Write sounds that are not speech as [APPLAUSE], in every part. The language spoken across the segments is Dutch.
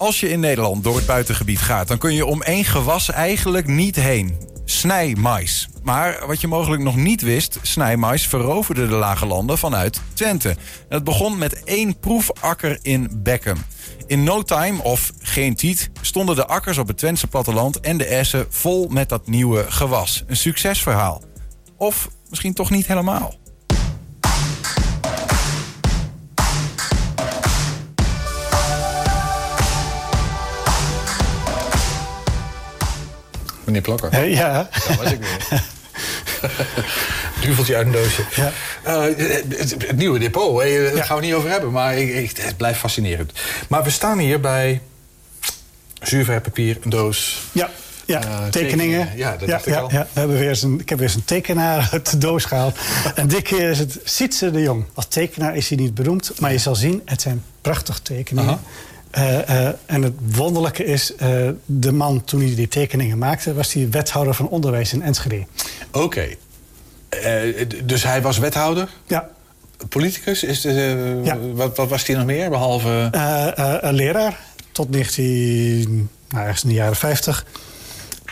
Als je in Nederland door het buitengebied gaat, dan kun je om één gewas eigenlijk niet heen. Snijmais. Maar wat je mogelijk nog niet wist, snijmais veroverde de lage landen vanuit Twente. Het begon met één proefakker in Beckham. In no time, of geen tiet, stonden de akkers op het Twentse platteland en de essen vol met dat nieuwe gewas. Een succesverhaal. Of misschien toch niet helemaal. Meneer Plakker. Ja. Daar was ik weer. [LAUGHS] Duveltje uit een doosje. Ja. Eh, het, het nieuwe depot, hè, daar Ja. gaan we niet over hebben. Maar ik, ik- het blijft fascinerend. Maar we staan hier bij zuurverpapier, een doos. Ja, ja. Eh, tekeningen. Ja, dat dacht ik al. Ja. We hebben weer eens een, ik heb weer eens een tekenaar uit de doos gehaald. [LAUGHS] en dit keer is het Sietse de Jong. Als tekenaar is hij niet beroemd, maar je zal zien, het zijn prachtige tekeningen. Eh, eh, en het wonderlijke is, eh, de man toen hij die tekeningen maakte... was hij wethouder van onderwijs in Enschede. Oké. Dus hij was wethouder, Ja, politicus. Is de, Ja. wat, wat was hij nog meer, behalve... Eh, eh, een leraar tot 19, nou, ergens in de jaren 50.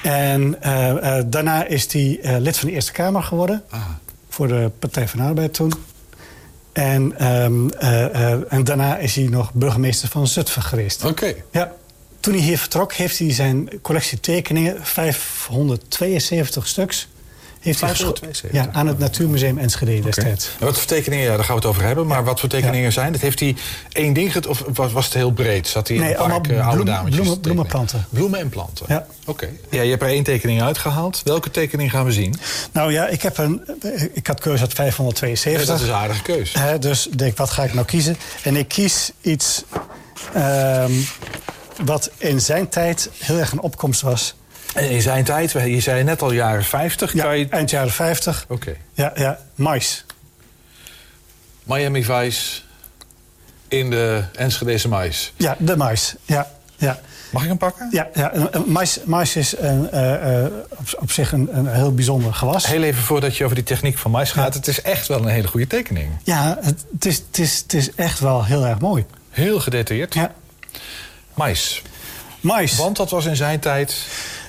En daarna is hij lid van de Eerste Kamer geworden. Ah. Voor de Partij van Arbeid toen. En, ehm, eh, eh, en daarna is hij nog burgemeester van Zutphen geweest. Oké. Ja. Toen hij hier vertrok, heeft hij zijn collectie tekeningen, 572 stuks... Heeft hij gescho- 572? ja, aan het Natuurmuseum Enschede destijds. En wat voor tekeningen, ja, daar gaan we het over hebben. Maar wat voor tekeningen zijn het? Heeft hij één ding get of was, was het heel breed? Zat hij in Nee, een park allemaal eh, oude bloem- dametjes bloemen- bloemenplanten. Bloemen en planten? Ja. Oké. Ja, je hebt er één tekening uitgehaald. Welke tekening gaan we zien? Nou ja, ik, heb een, ik had keuze uit Ja, 572. dat is een aardige keus. Hè, dus ik denk, wat ga ik nou kiezen? En ik kies iets ehm, wat in zijn tijd heel erg een opkomst was. En in zijn tijd, je zei net al jaren 50. Ja, je... eind jaren 50. Oké. Ja, ja, mais. Miami Vice in de Enschedese mais. Ja, de mais. Ja, ja. Mag ik hem pakken? Ja, ja mais, mais is een, eh, eh, op, op zich een, een heel bijzonder gewas. Heel even voordat je over die techniek van mais gaat. Het is echt wel een hele goede tekening. Ja, het, het, is, het, is, het is echt wel heel erg mooi. Heel gedetailleerd. Ja. Mais. Mais. Want dat was in zijn tijd...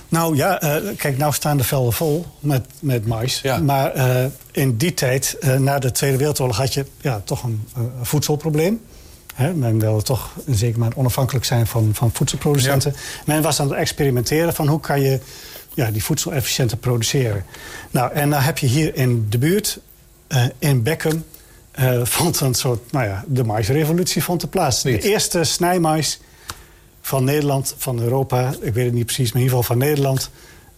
Nou ja, eh, kijk, nou staan de velden vol met, met mais. Ja. Maar eh, in die tijd, eh, na de Tweede Wereldoorlog, had je ja, toch een, voedselprobleem. Hè, men wilde toch in zekere mate onafhankelijk zijn van, van voedselproducenten. Men was aan het experimenteren van hoe kan je ja, die voedsel efficiënter produceren. Nou, en dan heb je hier in de buurt, in Beckham, [LAUGHS] vond een soort, nou ja, de maisrevolutie vond er plaats. Niet. De eerste snijmais van Nederland, van Europa, ik weet het niet precies, maar in ieder geval van Nederland,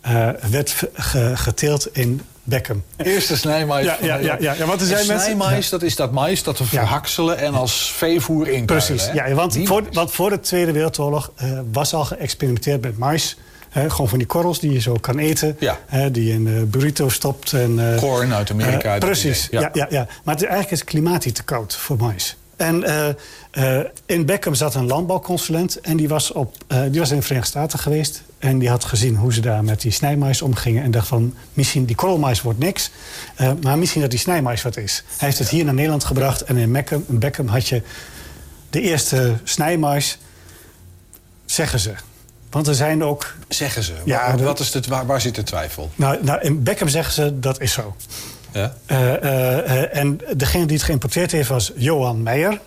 eh, werd ge- geteeld in Beckham. Eerste snijmais. Ja, ja, ja, ja, ja, want er zijn mensen- snijmais, dat is dat mais dat we verhakselen en als veevoer in Precies, ja, want, voor, want voor de Tweede Wereldoorlog eh, was al geëxperimenteerd met mais. Gewoon van die korrels die je zo kan eten. Ja. die je in eh, burrito stopt. En, Corn uit Amerika, precies, ja. Ja, ja, Maar het, eigenlijk is het klimaat hier te koud voor mais. En eh, eh, in Beckham zat een landbouwconsulent. En die was, op, eh, die was in de Verenigde Staten geweest. En die had gezien hoe ze daar met die snijmais omgingen. En dacht van, misschien die korrelmais wordt niks. maar misschien dat die snijmais wat is. Hij heeft het hier naar Nederland gebracht. En in Beckham, in Beckham had je de eerste snijmais. Zeggen ze. Want er zijn ook... Zeggen ze. Ja, Waar- de- wat is het, waar, waar zit de twijfel? Nou, nou, in Beckham zeggen ze dat is zo. Ja? Eh, eh, eh, en degene die het geïmporteerd heeft was Johan Meijer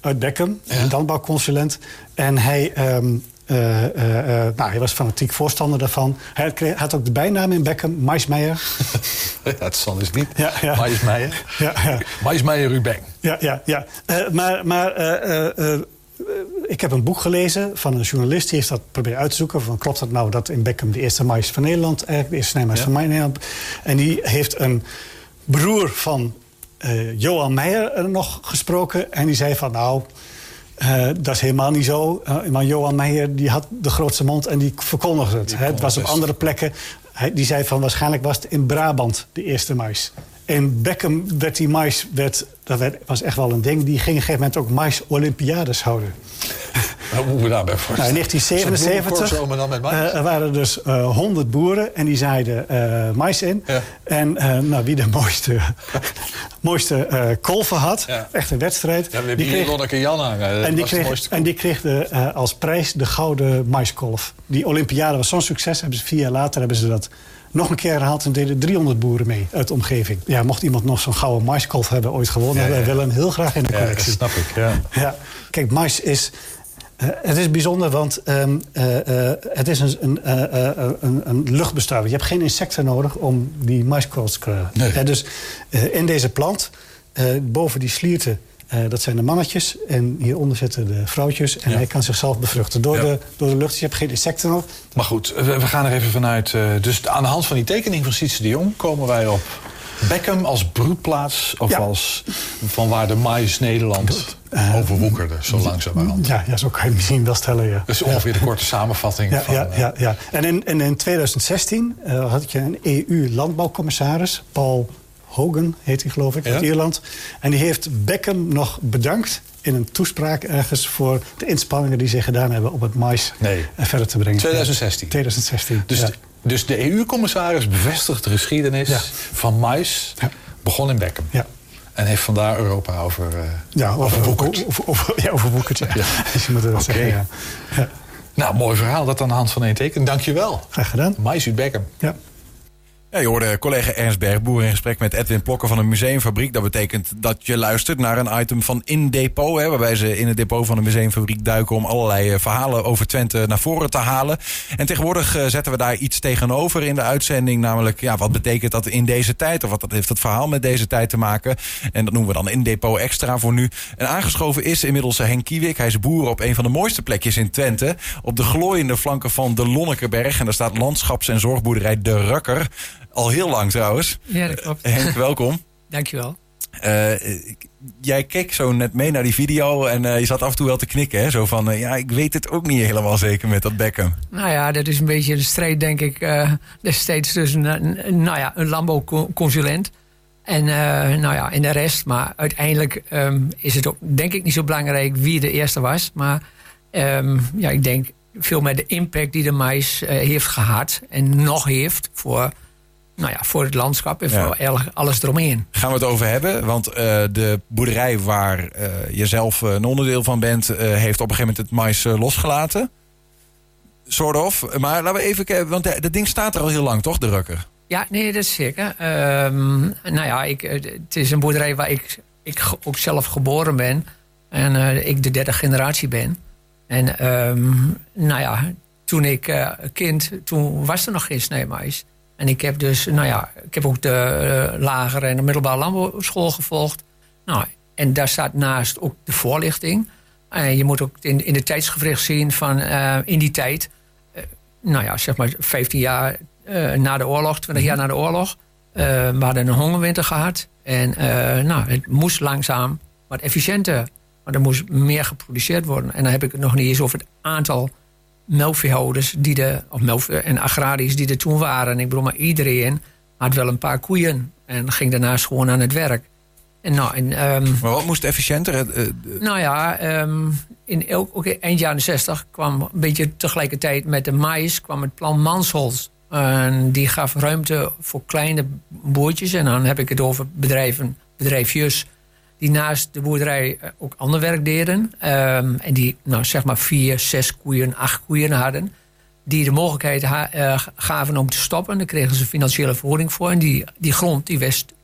uit Beckham, een landbouwconsulent. En hij, ehm, eh, eh, eh, nou, hij was fanatiek voorstander daarvan. Hij kreeg- had ook de bijnaam in Beckham, Maismeijer. dat [LAUGHS] is anders niet. Ja, ja. Maismeijer. ja, ja, Maismeijer Rubeng. ja, ja. ja. Maar maar ik heb een boek gelezen van een journalist... die heeft dat proberen uit te zoeken. Van, klopt het nou dat in Beckham de eerste mais van Nederland... eigenlijk de eerste snijmais Ja. van Nederland... en die heeft een broer van eh, Johan Meijer er nog gesproken... en die zei van nou... eh, dat is helemaal niet zo. Eh, maar Johan Meijer die had de grootste mond en die verkondigde het. hè. Het was op andere plekken. Hij, die zei van waarschijnlijk was het in Brabant de eerste mais. In Beckham werd die mais, werd, dat werd, was echt wel een ding... die ging op een gegeven moment ook mais-olympiades houden. We daarbij voorstellen? Nou, in 1977 Zo'n boerenkorso, maar dan met mais? eh, er waren dus eh 100 boeren en die zaaiden eh mais in. Ja. En eh, nou, wie de mooiste, [LAUGHS] mooiste eh, kolven had, Ja. echt een wedstrijd. Ja, die hier kreeg, Lonneke Jan hangen. En die kreeg, en die kreeg de, eh, als prijs de gouden maiskolf. Die Olympiade was zo'n succes. Hebben ze vier jaar later hebben ze dat nog een keer herhaald... en deden 300 boeren mee uit de omgeving. Ja, mocht iemand nog zo'n gouden maiskolf hebben ooit gewonnen... Ja, ja, wij ja. willen hem heel graag in de Ja, dat collectie. snap ik. Ja. Ja, kijk, mais is. Eh, het is bijzonder, want ehm, eh, eh, het is een, een, een, een luchtbestuiver. Je hebt geen insecten nodig om die maiskorrels te krijgen. Nee. Dus in deze plant, boven die slierten, dat zijn de mannetjes. En hieronder zitten de vrouwtjes. En Ja. hij kan zichzelf bevruchten door, Ja. de, door de lucht. Dus je hebt geen insecten nodig. Maar goed, we, we gaan er even vanuit. dus aan de hand van die tekening van Sietse de Jong komen wij op Beckham als broedplaats. Of Ja. als van waar de mais Nederland overwoekerde, zo langzamerhand. Ja, ja, zo kan je het misschien wel stellen, ja. Dat is ongeveer de korte samenvatting Ja, van... ja, eh, ja, ja. En in, en in 2016 eh, had je een EU-landbouwcommissaris, Paul Hogan heet hij geloof ik, uit Ierland. En die heeft Beckham nog bedankt in een toespraak ergens... voor de inspanningen die ze gedaan hebben om het mais Nee. eh, verder te brengen. 2016. 2016, Dus, ja. Dus de EU-commissaris bevestigt de geschiedenis Ja. van mais. Ja. Begon in Beckham. Ja. En heeft vandaar Europa over, eh Ja, over, overwoekerd. over, over, ja, overwoekerd, ja. [LAUGHS] Ja. Dus je moet wel Oké. zeggen, ja. Nou, mooi verhaal dat aan de hand van één teken. Dankjewel. Graag gedaan. Mais uit Beckham. Ja. Ja, je hoorde collega Ernst Bergboer in gesprek met Edwin Plokker van een museumfabriek. Dat betekent dat je luistert naar een item van In Depot. Hè, waarbij ze in het depot van de museumfabriek duiken om allerlei eh, verhalen over Twente naar voren te halen. En tegenwoordig eh, zetten we daar iets tegenover in de uitzending. Namelijk, ja, wat betekent dat in deze tijd? Of wat heeft het verhaal met deze tijd te maken? En dat noemen we dan In Depot Extra voor nu. En aangeschoven is inmiddels Henk Kiewik. Hij is boer op een van de mooiste plekjes in Twente. Op de glooiende flanken van de Lonnekeberg. En daar staat landschaps- en zorgboerderij De Rukker. Al heel lang trouwens. Ja, dat klopt. Henk, welkom. [LAUGHS] Dankjewel. Eh, ik- jij keek zo net mee naar die video en eh, je zat af en toe wel te knikken. Hè? Zo van, eh, ja, ik weet het ook niet helemaal zeker met dat Beckham. Nou ja, dat is een beetje de strijd, denk ik, eh destijds tussen een, een- nou ja, een landbouwconsulent en, eh, nou ja, en de rest. Maar uiteindelijk ehm, is het ook, denk ik, niet zo belangrijk wie de eerste was. Maar ehm, ja, ik denk veel meer de impact die de mais eh, heeft gehad en nog heeft voor, nou ja, voor het landschap en Ja. voor el- alles eromheen. Gaan we het over hebben, want eh, de boerderij waar eh, je zelf eh, een onderdeel van bent... heeft op een gegeven moment het mais losgelaten. Sort of. Maar laten we even kijken, want dat ding staat er al heel lang, toch, de Rukker? Ja, nee, dat is zeker. Ehm, nou ja, ik, het is een boerderij waar ik, ik ook zelf geboren ben. En ik de derde generatie ben. En ehm, nou ja, toen ik kind, toen was er nog geen snijmais. En ik heb dus, nou ja, ik heb ook de eh, lagere en de middelbare landbouwschool gevolgd. Nou, en daar staat naast ook de voorlichting. En je moet ook in, in de tijdsgevricht zien van eh, in die tijd nou ja, zeg maar 15 jaar eh, na de oorlog, 20 jaar na de oorlog. eh, we hadden een hongerwinter gehad. En eh, nou, het moest langzaam wat efficiënter. Maar er moest meer geproduceerd worden. En dan heb ik het nog niet eens over het aantal melkveehouders die de, of melk- en agrariërs die er toen waren. En ik bedoel, maar iedereen had wel een paar koeien. En ging daarnaast gewoon aan het werk. En nou, en, ehm, Maar wat moest efficiënter? Eh, nou ja, ehm, in elk, ook eind jaren 60 kwam een beetje tegelijkertijd met de mais kwam het plan Mansholz. En die gaf ruimte voor kleine boertjes. En dan heb ik het over bedrijven, bedrijfjes die naast de boerderij eh, ook ander werk deden. Ehm, en die nou, zeg maar vier, zes koeien, acht koeien hadden. Die de mogelijkheid eh, gaven om te stoppen. Daar kregen ze financiële vergoeding voor. En die, die grond, die wist,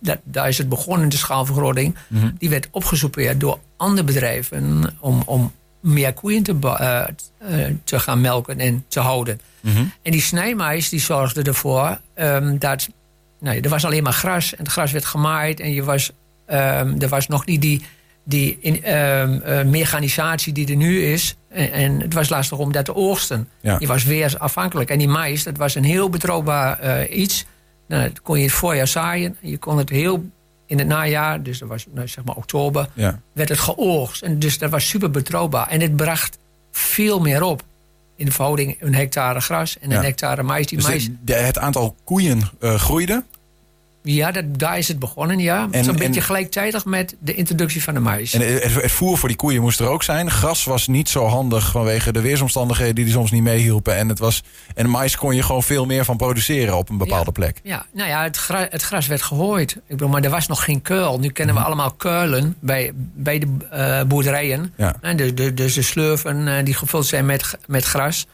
dat, daar is het begonnen, de schaalvergroting. Die werd opgesoupeerd door andere bedrijven om, om meer koeien te, eh, te gaan melken en te houden. En die snijmais die zorgde ervoor ehm, dat nou, er was alleen maar gras en het gras werd gemaaid en je was, ehm, er was nog niet die, die in, ehm, eh, mechanisatie die er nu is. En, en het was lastig om dat te oogsten. Ja. Je was weer afhankelijk. En die mais, dat was een heel betrouwbaar eh, iets. Nou, dat kon je het voorjaar zaaien. Je kon het heel in het najaar, dus dat was nou, zeg maar oktober, ja. werd het geoogst. En dus dat was super betrouwbaar. En het bracht veel meer op. In de verhouding een hectare gras en Ja. een hectare mais. Die Dus mais de- de- het aantal koeien eh, groeide. Ja, dat, daar is het begonnen, ja. En- Zo'n en- beetje gelijktijdig met de introductie van de mais. En het, het voer voor die koeien moest er ook zijn. Gras was niet zo handig vanwege de weersomstandigheden die er soms niet meehielpen. En, het was, en mais kon je gewoon veel meer van produceren op een bepaalde Ja. plek. Ja, nou ja, het, gra- het gras werd gegooid. Ik bedoel, maar er was nog geen keul. Nu kennen Mhm. we allemaal keulen bij, bij de eh, boerderijen. Ja. En de, de, dus de slurven eh, die gevuld zijn met, met gras.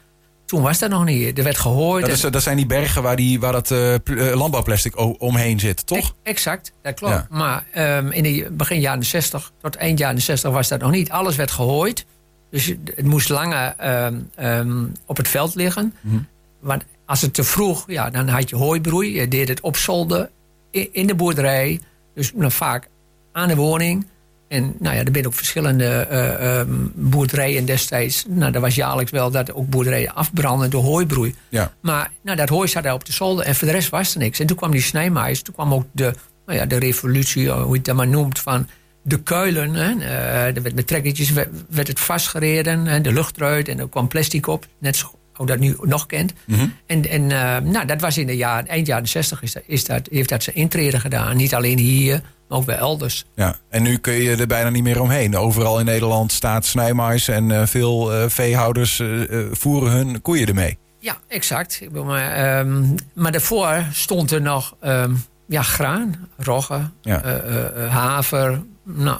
Toen was dat nog niet. Er werd gegooid. Dat, is, dat zijn die bergen waar, die, waar dat eh, eh, landbouwplastic omheen zit, toch? Ex- Exact, dat klopt. Ja. Maar ehm, in de begin jaren 60 tot eind jaren 60 was dat nog niet. Alles werd gehooid. Dus het moest langer ehm, ehm, op het veld liggen. Mhm. Want als het te vroeg, ja, dan had je hooibroei. Je deed het op zolder i- in de boerderij. Dus nou, vaak aan de woning. En nou ja, er zijn ook verschillende eh, ehm, boerderijen destijds. Nou, er was jaarlijks wel dat ook boerderijen afbranden door hooibroei. Ja. Maar nou, dat hooi zat daar op de zolder en voor de rest was er niks. En toen kwam die snijmais, toen kwam ook de, nou ja, de revolutie, eh, hoe je het dan maar noemt, van de kuilen. Hè. Eh, er werd met trekkertjes werd, werd het vastgereden, hè, de lucht eruit en er kwam plastic op. Net zo hoe dat nu nog kent. Mhm. En, en nou, dat was in de jaren, eind jaren 60 is dat, is dat, heeft dat zijn intrede gedaan. Niet alleen hier, ook bij elders. Ja. En nu kun je er bijna niet meer omheen. Overal in Nederland staat snijmais en eh, veel eh, veehouders eh, voeren hun koeien ermee. Ja, exact. Ik bedoel, maar, ehm, maar daarvoor stond er nog ehm, ja, graan, rogge, Ja. haver, nou,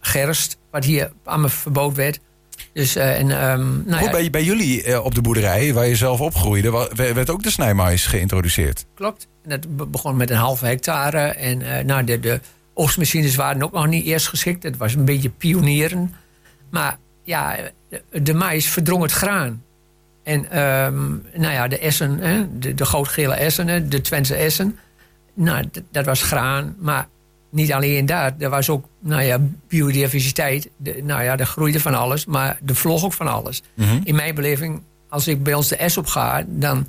gerst, wat hier allemaal verboden werd. Dus, en, ehm, nou Goed, ja, bij, bij jullie op de boerderij, waar je zelf opgroeide, werd ook de snijmais geïntroduceerd. klopt. En dat be- begon met een halve hectare. En nou, de, de oogstmachines waren ook nog niet eerst geschikt. Het was een beetje pionieren. Maar ja, de, mais verdrong het graan. En ehm, nou ja, de essen, hè, de, de goudgele essen, de Twentse essen. Nou, dat was graan. Maar niet alleen dat. Er was ook nou ja, biodiversiteit. De, nou ja, er groeide van alles. Maar er vloog ook van alles. Mhm. In mijn beleving, als ik bij ons de S op ga, dan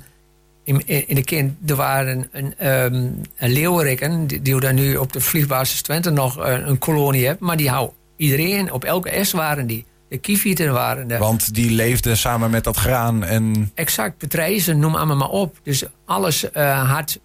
in, in de kind, er waren een, ehm een leeuwerikken, die, die daar nu op de vliegbasis Twente nog een, een kolonie hebt, maar die hou iedereen, op elke S waren die. De kievieten waren er. Want die leefden samen met dat graan en... Exact, patrijzen, noem allemaal maar op. Dus alles eh, had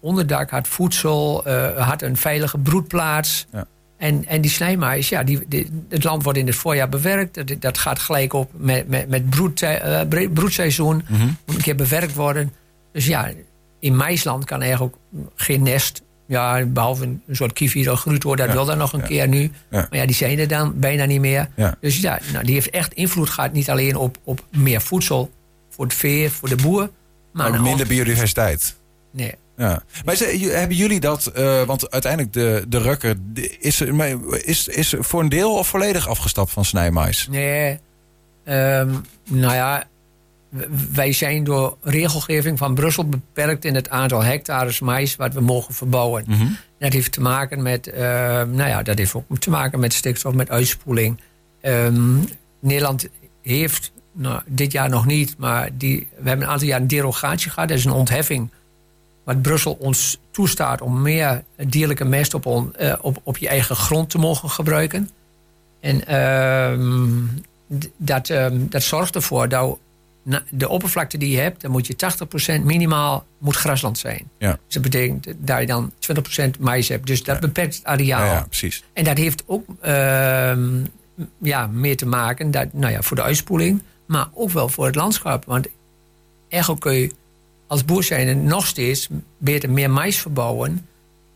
onderdak, had voedsel, eh, had een veilige broedplaats. Ja. En, en die snijmais, ja, die, die- het land wordt in het voorjaar bewerkt. Dat, dat gaat gelijk op met, met, met broed, eh, broedseizoen. Mhm. Moet een keer bewerkt worden. Dus ja, in maisland kan eigenlijk ook geen nest. Ja, behalve een soort kievit of groentwoord, dat Ja, wil dan nog een ja. keer nu. Maar ja, die zijn er dan bijna niet meer. Dus ja, nou, die heeft echt invloed gehad. Niet alleen op, op meer voedsel voor het vee, voor de boer. Maar nou, minder biodiversiteit. Nee. Ja. Maar hebben jullie dat, eh, want uiteindelijk de, de rukker, is, is, is voor een deel of volledig afgestapt van snijmais? Nee. Ehm, nou ja, wij zijn door regelgeving van Brussel beperkt in het aantal hectares mais wat we mogen verbouwen. Mhm. Dat heeft te maken met, eh, nou ja, dat heeft ook te maken met stikstof, met uitspoeling. Ehm, Nederland heeft, nou, dit jaar nog niet, maar die, we hebben een aantal jaar een derogatie gehad. Dat is een ontheffing wat Brussel ons toestaat om meer dierlijke mest op, on- eh, op, op je eigen grond te mogen gebruiken. En ehm, dat, ehm, dat zorgt ervoor dat de oppervlakte die je hebt, dan moet je 80% minimaal moet grasland zijn. Ja. Dus dat betekent dat je dan 20% mais hebt. Dus dat beperkt het areaal. Ja, ja, precies. En dat heeft ook ehm, ja, meer te maken dat, nou ja, voor de uitspoeling, maar ook wel voor het landschap. Want eigenlijk kun je als boer zijn nog steeds beter meer mais verbouwen,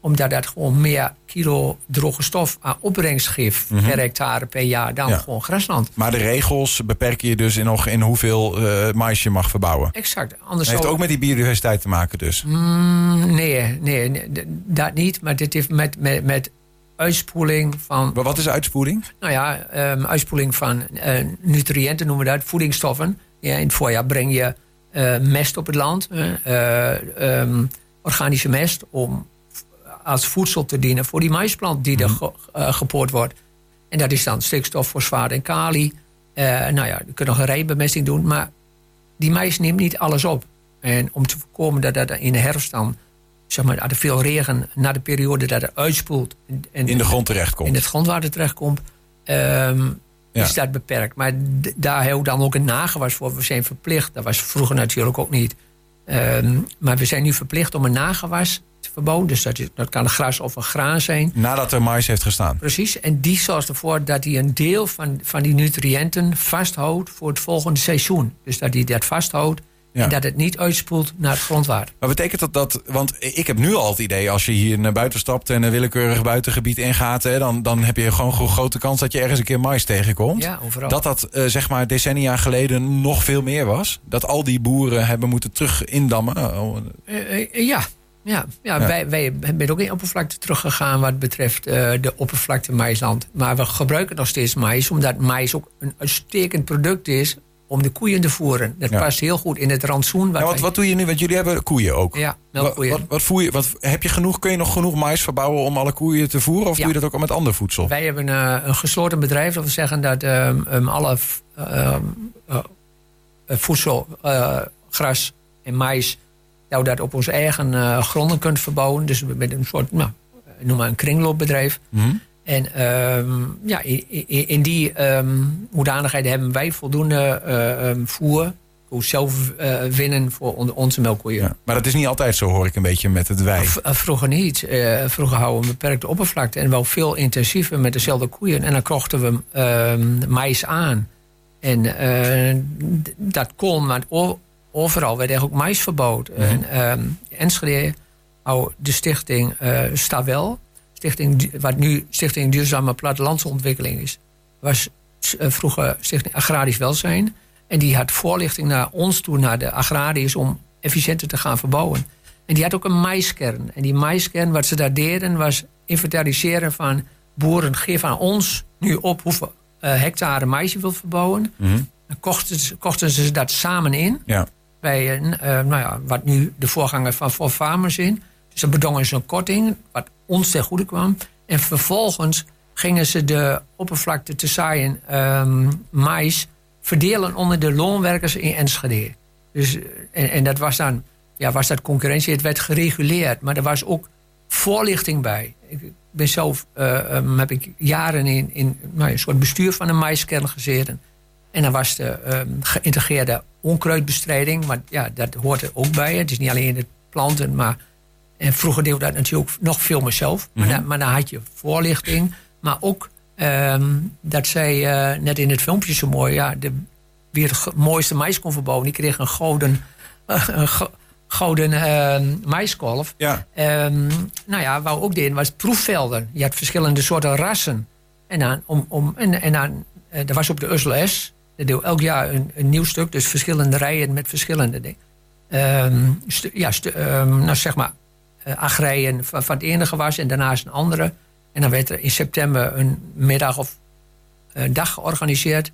omdat dat gewoon meer kilo droge stof aan opbrengst geeft per hectare per jaar dan Mhm. Ja. gewoon grasland. Maar de regels beperken je dus in, nog in hoeveel eh mais je mag verbouwen. Exact. Anders Dat heeft ook met die biodiversiteit te maken dus. Mm, nee, nee, dat niet. Maar dit heeft met, met, met uitspoeling van Maar wat is uitspoeling? Nou ja, ehm, uitspoeling van eh, nutriënten noemen we dat, voedingsstoffen. Ja, in het voorjaar breng je eh, mest op het land, eh, ehm, organische mest, om als voedsel te dienen voor die maisplant die er ge- eh, gepoord wordt. En dat is dan stikstof, fosfaat en kali. Eh, nou ja, je kunt nog een rijbemesting doen, maar die mais neemt niet alles op. En om te voorkomen dat dat in de herfst dan, zeg maar, de veel regen, na de periode dat het uitspoelt. En, In de grond terechtkomt. in het grondwater terechtkomt, Ja. is dat beperkt. Maar daar hebben we dan ook een nagewas voor. We zijn verplicht, dat was vroeger natuurlijk ook niet. Ehm, maar we zijn nu verplicht om een nagewas Dus dat, is- dat kan een gras of een graan zijn. Nadat er mais heeft gestaan. Precies. En die zorgt ervoor dat hij een deel van, van die nutriënten vasthoudt voor het volgende seizoen. Dus dat hij dat vasthoudt Ja. en dat het niet uitspoelt naar het grondwater. Maar betekent dat dat... Want ik heb nu al het idee... als je hier naar buiten stapt en een willekeurig buitengebied ingaat... Hè, dan, dan heb je gewoon een grote kans dat je ergens een keer mais tegenkomt. Ja, overal. Dat dat eh, zeg maar decennia geleden nog veel meer was. Dat al die boeren hebben moeten terug indammen. Eh, eh, ja. Ja, ja, Ja. Wij, wij zijn ook in oppervlakte teruggegaan wat betreft eh, de oppervlakte maisland. Maar we gebruiken nog steeds mais, omdat mais ook een uitstekend product is om de koeien te voeren. Dat Ja. past heel goed in het rantsoen. Wat Ja, wat, doe je nu? Want jullie hebben koeien ook. Ja, melkkoeien. wat, wat voer je, wat, heb je genoeg, kun je nog genoeg mais verbouwen om alle koeien te voeren? Of doe je dat ook al met ander voedsel? Wij hebben eh, een gesloten bedrijf. Dat wil zeggen dat ehm, ehm, alle ehm, eh, voedsel, gras en mais... dat we dat op onze eigen eh, gronden kunt verbouwen. Dus met een soort, nou, noem maar een kringloopbedrijf. Mhm. En ehm, ja, in, in, in die ehm hoedanigheid hebben wij voldoende eh, ehm, voer... voor zelf eh, winnen voor on- onze melkkoeien. Ja. Maar dat is niet altijd zo, hoor ik een beetje met het wij. V- Vroeger niet. Vroeger houden we een beperkte oppervlakte. En wel veel intensiever met dezelfde koeien. En dan kochten we ehm mais aan. En dat kon, o- overal werd eigenlijk ook mais verboden. En ehm Enschede houdt de stichting eh Stawel. Stichting, wat nu Stichting Duurzame Plattelandsontwikkeling is. Was eh, vroeger Stichting Agrarisch Welzijn. En die had voorlichting naar ons toe, naar de agrariërs... om efficiënter te gaan verbouwen. En die had ook een maiskern. En die maiskern, wat ze daar deden, was inventariseren van boeren. Geef aan ons nu op hoeveel eh, hectare mais je wilt verbouwen. Mhm. Dan kochten ze, kochten ze dat samen in. Ja. Bij eh, nou ja, wat nu de voorganger van For Farmers in. Dus dan bedongen ze een korting, wat ons ten goede kwam. En vervolgens gingen ze de oppervlakte te zaaien ehm, mais verdelen onder de loonwerkers in Enschede. Dus, eh, en, dat was dan ja, was dat concurrentie. Het werd gereguleerd, maar er was ook voorlichting bij. Ik ben zelf, eh, ehm, heb ik jaren in, in nou, een soort bestuur van een maiskern gezeten. En dan was de ehm, geïntegreerde onkruidbestrijding, maar ja, dat hoort er ook bij. Het is niet alleen het planten, maar en vroeger deed dat natuurlijk nog veel meer zelf. Maar, dan, maar dan had je voorlichting, maar ook ehm, dat zei eh, net in het filmpje zo mooi, ja, de, wie het mooiste mais kon verbouwen, die kreeg een gouden, [LAUGHS] een go- gouden ehm, maiskolf. Ja. Ehm, nou ja, we ook deden was proefvelden. Je had verschillende soorten rassen. En dan, om, om, en, en dan eh, er was op de Ussel S, dat deed elk jaar een, nieuw stuk. Dus verschillende rijen met verschillende dingen. Stu- ja, ehm, nou zeg maar, eh, acht rijen van, het ene gewas en daarnaast een andere. En dan werd er in september een middag of een dag georganiseerd.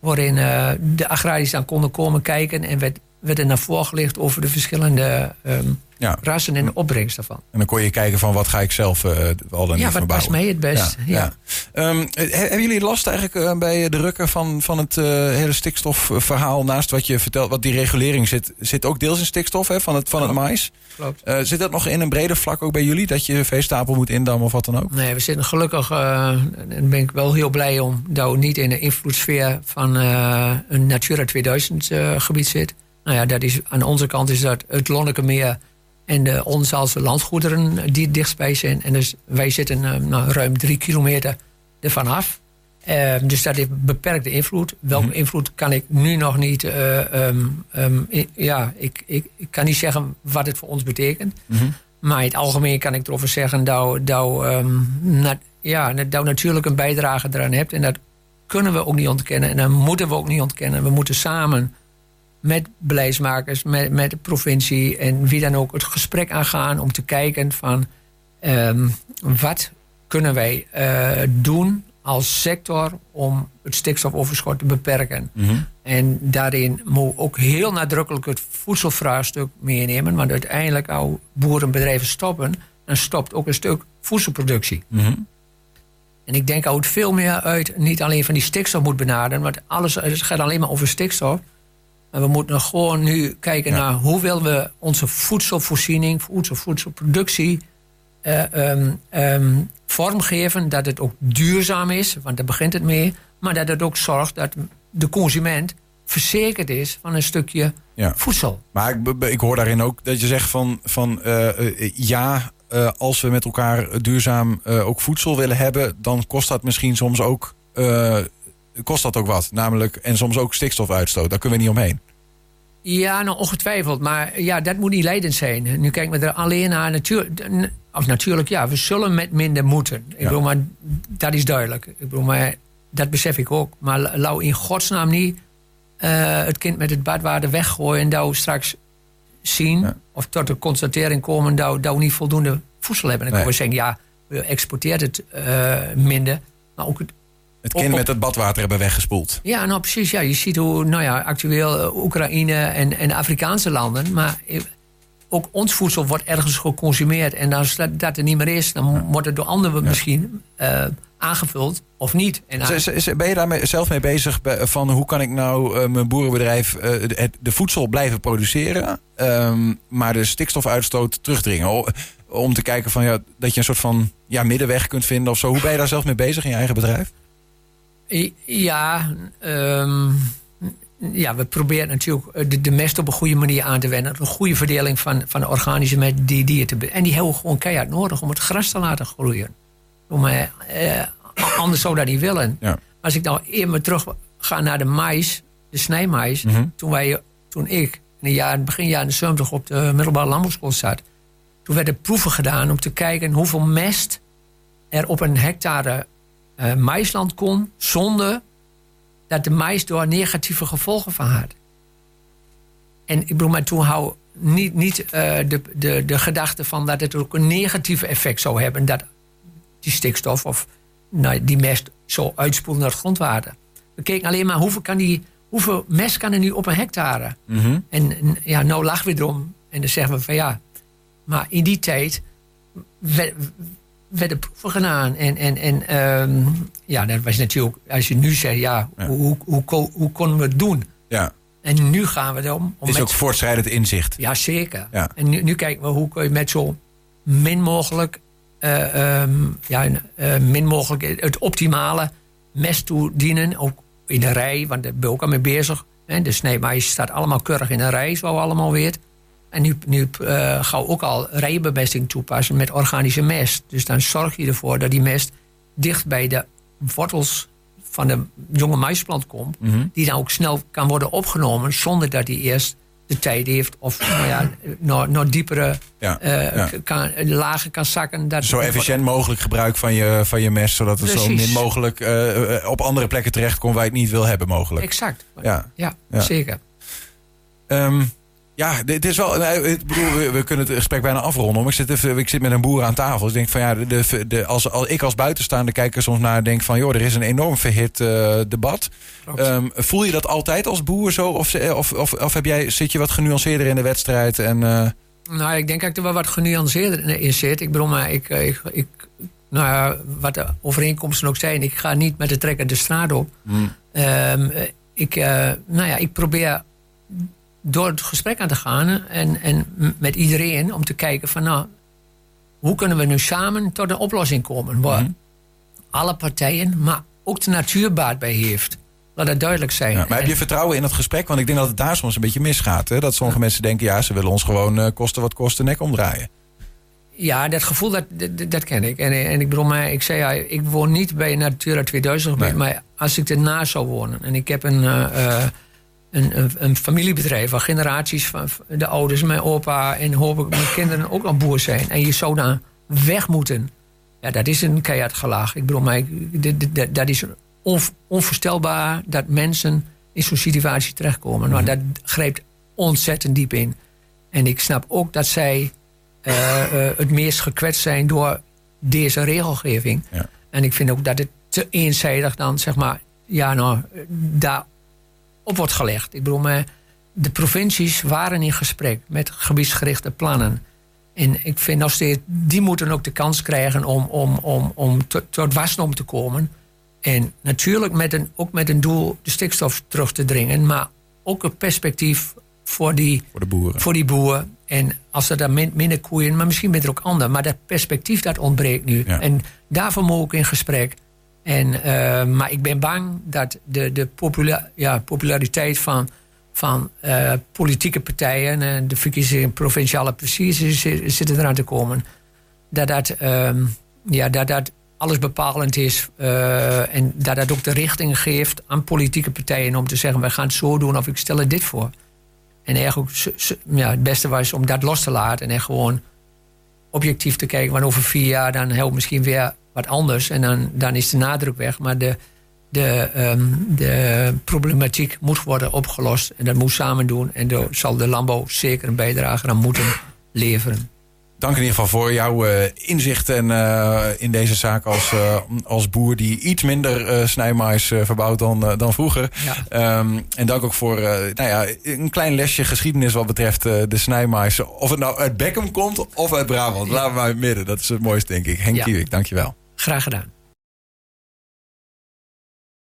Waarin eh, de agrariërs dan konden komen kijken. En werd, werd er naar voren gelicht over de verschillende ehm, ja. rassen en de opbrengst daarvan. En dan kon je kijken van wat ga ik zelf eh, al dan Ja, niet wat past mij het best. Ja, Ja. Ehm, eh, he- hebben jullie last eigenlijk eh, bij de rukken van, van het eh, hele stikstofverhaal? Naast wat je vertelt, wat die regulering zit, zit ook deels in stikstof hè, van, het, van het mais. klopt. Zit dat nog in een breder vlak ook bij jullie? Dat je veestapel moet indammen of wat dan ook? Nee, we zitten gelukkig, en ben ik wel heel blij om, dat we niet in de invloedssfeer van een Natura 2000 eh, gebied zit. Nou ja, dat is, aan onze kant is dat het Lonnekemeer en de Onzaalse landgoederen die dichtstbij zijn. En dus wij zitten eh, nou, ruim drie kilometer ervan af. Eh, dus dat heeft beperkte invloed. Welke invloed kan ik nu nog niet. eh, ehm, ehm, i- ja, ik, ik, ik kan niet zeggen wat het voor ons betekent. Maar in het algemeen kan ik erover zeggen dat, dat, ehm, na- ja, dat je natuurlijk een bijdrage eraan hebt. En dat kunnen we ook niet ontkennen. En dat moeten we ook niet ontkennen. We moeten samen met beleidsmakers, met, met de provincie en wie dan ook het gesprek aangaan om te kijken van ehm, wat kunnen wij eh, doen als sector om het stikstofoverschot te beperken. En daarin moet ook heel nadrukkelijk het voedselvraagstuk meenemen. Want uiteindelijk, als boerenbedrijven stoppen, dan stopt ook een stuk voedselproductie. En ik denk dat het veel meer uit niet alleen van die stikstof moet benaderen. Want alles het gaat alleen maar over stikstof. Maar we moeten gewoon nu kijken Ja. naar hoe willen we onze voedselvoorziening, voedsel, voedselproductie eh, ehm, ehm, vormgeven. Dat het ook duurzaam is, want daar begint het mee. Maar dat het ook zorgt dat de consument verzekerd is van een stukje Ja. voedsel. Maar ik, ik hoor daarin ook dat je zegt van, van eh, eh, ja, als we met elkaar duurzaam ook voedsel willen hebben, dan kost dat misschien soms ook, kost dat ook wat. Namelijk, en soms ook stikstofuitstoot. Daar kunnen we niet omheen. Ja, nou ongetwijfeld. Maar ja, dat moet niet leidend zijn. Nu kijken we er alleen naar. Natuur, of natuurlijk, ja, we zullen met minder moeten. Ik bedoel, maar dat is duidelijk. Ik bedoel, maar dat besef ik ook. Maar lau in godsnaam niet eh, het kind met het badwater weggooien en dat straks zien of tot de constatering komen dat, dat we niet voldoende voedsel hebben. Dan nee. kunnen we zeggen, ja, we exporteren het uh, minder. Maar ook het, het kind met het badwater hebben weggespoeld. Ja, nou precies. Ja. Je ziet hoe nou ja, actueel uh, Oekraïne en, en Afrikaanse landen. Maar ook ons voedsel wordt ergens geconsumeerd. En als dat, dat er niet meer is, dan ja. wordt het door anderen ja. misschien uh, aangevuld of niet. En ben je daar zelf mee bezig van hoe kan ik nou uh, mijn boerenbedrijf uh, de, de, voedsel blijven produceren, um, maar de stikstofuitstoot terugdringen? Om te kijken van, ja, dat je een soort van ja, middenweg kunt vinden of zo. Hoe ben je daar zelf mee bezig in je eigen bedrijf? Ja, um, ja, we proberen natuurlijk de, de, mest op een goede manier aan te wenden. Een goede verdeling van, van organische met die dieren. En die hebben we gewoon keihard nodig om het gras te laten groeien. Om, eh, anders zou dat niet willen. Ja. Als ik nou even terug ga naar de mais, de snijmais. Mhm. Toen, wij, toen ik in de jaren, begin jaren 70 op de middelbare landbouwschool zat. Toen werden proeven gedaan om te kijken hoeveel mest er op een hectare uh, maisland kon. Zonder dat de mais door negatieve gevolgen van had. En ik bedoel, maar toen hou niet, niet uh, de, de, de gedachte van dat het ook een negatief effect zou hebben. Dat die stikstof of nou, die mest zo uitspoelt naar het grondwater. We keken alleen maar hoeveel, kan die, hoeveel mest kan er nu op een hectare. Mm -hmm. En ja, nou lachen we erom. En dan zeggen we van ja, maar in die tijd werden proeven gedaan. En, en, en um, ja, dat was natuurlijk, als je nu zegt, ja, ja. Hoe, hoe, hoe, hoe konden we het doen? Ja. En nu gaan we erom. om is met, ook voortschrijdend inzicht. Ja, zeker. Ja. En nu, nu kijken we hoe kun je met zo min mogelijk, uh, um, ja, uh, min mogelijk het optimale mest toedienen. Ook in de rij, want daar ben ik ook al mee bezig. Hè, de sneemais staat allemaal keurig in een rij, zo allemaal weet. En nu, nu uh, ook al rijbemesting toepassen met organische mest. Dus dan zorg je ervoor dat die mest dicht bij de wortels van de jonge maisplant komt. Mm -hmm. Die dan ook snel kan worden opgenomen zonder dat die eerst de tijd heeft of [CLEARS THROAT] nou ja, nog, nog diepere ja, uh, ja. Kan, lagen kan zakken. Dat zo efficiënt mogelijk gebruik van je, van je mest, zodat het Precies. zo min mogelijk uh, op andere plekken terecht komt waar je het niet wil hebben mogelijk. Exact. Ja, ja, zeker. Um, ja, het is wel. Ik bedoel, we, kunnen het gesprek bijna afronden. Maar ik zit, even, ik zit met een boer aan tafel. Dus ik denk van ja, de, de, als, als ik als buitenstaander kijker soms naar denk van joh, er is een enorm verhit uh, debat. Um, voel je dat altijd als boer zo? Of, of, of, of heb jij, zit je wat genuanceerder in de wedstrijd? En, uh... Nou, ik denk dat ik er wel wat genuanceerder in zit. Ik bedoel, maar ik, ik, ik, nou ja, wat de overeenkomsten ook zijn, ik ga niet met de trekker de straat op. Mm. Um, ik, uh, nou ja, ik probeer door het gesprek aan te gaan en, en met iedereen om te kijken van nou, hoe kunnen we nu samen tot een oplossing komen waar mm -hmm. alle partijen, maar ook de natuur baat bij heeft. Laat dat duidelijk zijn. Ja, maar heb je vertrouwen in dat gesprek? Want ik denk dat het daar soms een beetje misgaat. Hè? Dat sommige ja. mensen denken, ja, ze willen ons gewoon uh, kosten wat kosten nek omdraaien. Ja, dat gevoel, dat, dat, dat ken ik. En, en ik bedoel, maar ik zei, ja, ik woon niet bij Natura 2000 nee. maar als ik ernaast zou wonen en ik heb een... Uh, uh, een, een, een, familiebedrijf waar generaties van de ouders, mijn opa en hopelijk mijn kinderen ook al boer zijn. En je zou daar weg moeten. Ja, dat is een keihard gelaag. Ik bedoel, maar dat is onvoorstelbaar dat mensen in zo'n situatie terechtkomen. Maar dat grijpt ontzettend diep in. En ik snap ook dat zij uh, uh, het meest gekwetst zijn door deze regelgeving. Ja. En ik vind ook dat het te eenzijdig dan, zeg maar, ja, nou, daar op wordt gelegd. Ik bedoel, maar de provincies waren in gesprek met gebiedsgerichte plannen. En ik vind nog steeds, die moeten ook de kans krijgen om, om, om, om tot, tot wasdom te komen. En natuurlijk met een, ook met een doel de stikstof terug te dringen, maar ook een perspectief voor die, voor de boeren. Voor die boeren. En als er dan min, minder koeien, maar misschien met er ook anderen. Maar dat perspectief dat ontbreekt nu. Ja. En daarvoor moet ik in gesprek. En, uh, maar ik ben bang dat de, de ja, populariteit van, van uh, politieke partijen en de verkiezingen provinciale precies zitten eraan te komen. dat dat, ehm, ja, dat, dat alles bepalend is. eh, en dat dat ook de richting geeft aan politieke partijen om te zeggen: we gaan het zo doen of ik stel er dit voor. En eigenlijk ja, het beste was om dat los te laten en gewoon objectief te kijken. Want over vier jaar dan helpt misschien weer wat anders en dan, dan is de nadruk weg. Maar de, de, ehm, de problematiek moet worden opgelost en dat moet samen doen. En daar zal de landbouw zeker een bijdrage aan moeten leveren. Dank in ieder geval voor jouw eh, inzicht en, eh, in deze zaak als, eh, als boer die iets minder snijmais eh, verbouwt dan, dan vroeger. Ja. Ehm, en dank ook voor nou ja, een klein lesje geschiedenis wat betreft de snijmais. Of het nou uit Beckham komt of uit Brabant. Laten we maar in het midden. Dat is het mooiste, denk ik. Henk Ja. Kiewik, dankjewel. Graag gedaan.